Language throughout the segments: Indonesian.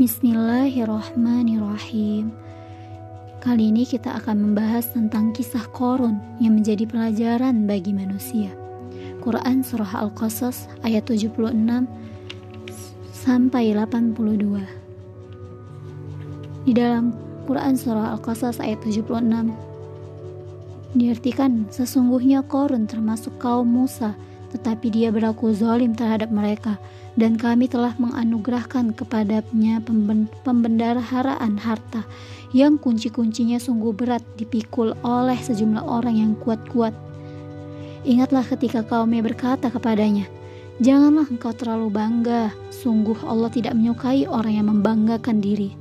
Bismillahirrahmanirrahim. Kali ini kita akan membahas tentang kisah Korun yang menjadi pelajaran bagi manusia. Quran Surah Al-Qasas ayat 76 sampai 82. Di dalam Quran Surah Al-Qasas ayat 76 diartikan sesungguhnya Korun termasuk kaum Musa tetapi dia berlaku zalim terhadap mereka dan kami telah menganugerahkan kepadanya pembendaharaan harta yang kunci-kuncinya sungguh berat dipikul oleh sejumlah orang yang kuat-kuat. Ingatlah ketika kaumnya berkata kepadanya, Janganlah engkau terlalu bangga, sungguh Allah tidak menyukai orang yang membanggakan diri.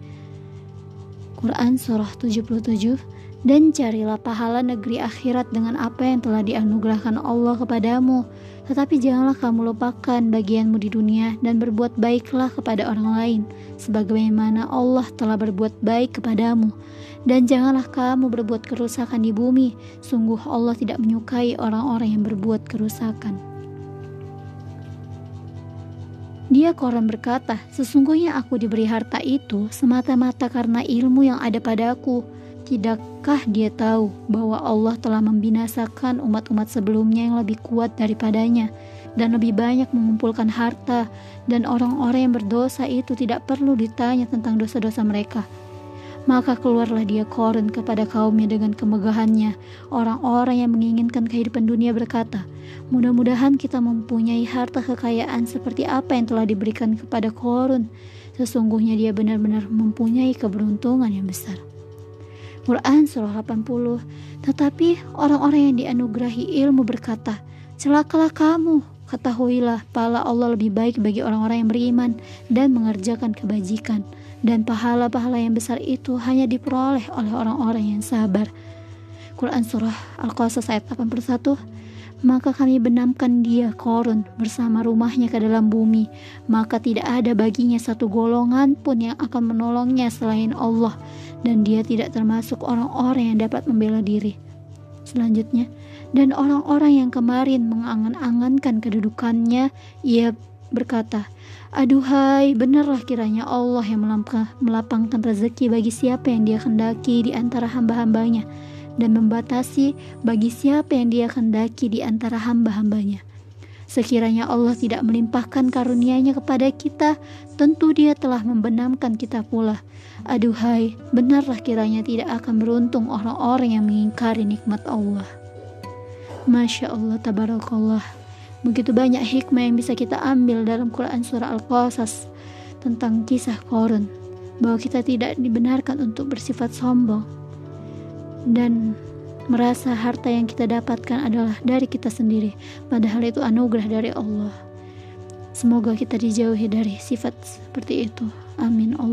Quran Surah 77 dan carilah pahala negeri akhirat dengan apa yang telah dianugerahkan Allah kepadamu. Tetapi janganlah kamu lupakan bagianmu di dunia dan berbuat baiklah kepada orang lain, sebagaimana Allah telah berbuat baik kepadamu. Dan janganlah kamu berbuat kerusakan di bumi, sungguh Allah tidak menyukai orang-orang yang berbuat kerusakan. Dia koran berkata, sesungguhnya aku diberi harta itu semata-mata karena ilmu yang ada padaku Tidakkah dia tahu bahwa Allah telah membinasakan umat-umat sebelumnya yang lebih kuat daripadanya dan lebih banyak mengumpulkan harta dan orang-orang yang berdosa itu tidak perlu ditanya tentang dosa-dosa mereka. Maka keluarlah dia Korun kepada kaumnya dengan kemegahannya. Orang-orang yang menginginkan kehidupan dunia berkata, Mudah-mudahan kita mempunyai harta kekayaan seperti apa yang telah diberikan kepada Korun. Sesungguhnya dia benar-benar mempunyai keberuntungan yang besar. Quran surah 80. Tetapi orang-orang yang dianugerahi ilmu berkata, "Celakalah kamu, ketahuilah pahala Allah lebih baik bagi orang-orang yang beriman dan mengerjakan kebajikan, dan pahala-pahala yang besar itu hanya diperoleh oleh orang-orang yang sabar." Quran surah Al-Qasas ayat 81 maka kami benamkan dia korun bersama rumahnya ke dalam bumi. Maka tidak ada baginya satu golongan pun yang akan menolongnya selain Allah. Dan dia tidak termasuk orang-orang yang dapat membela diri. Selanjutnya dan orang-orang yang kemarin mengangan-angankan kedudukannya ia berkata Aduhai, benarlah kiranya Allah yang melapangkan rezeki bagi siapa yang dia kendaki di antara hamba-hambanya dan membatasi bagi siapa yang dia kendaki di antara hamba-hambanya. Sekiranya Allah tidak melimpahkan karunia-Nya kepada kita, tentu Dia telah membenamkan kita pula. Aduhai, benarlah kiranya tidak akan beruntung orang-orang yang mengingkari nikmat Allah. Masya Allah, tabarakallah. Begitu banyak hikmah yang bisa kita ambil dalam Quran Surah Al-Qasas tentang kisah Korun, bahwa kita tidak dibenarkan untuk bersifat sombong, dan merasa harta yang kita dapatkan adalah dari kita sendiri, padahal itu anugerah dari Allah. Semoga kita dijauhi dari sifat seperti itu. Amin. Sadaq.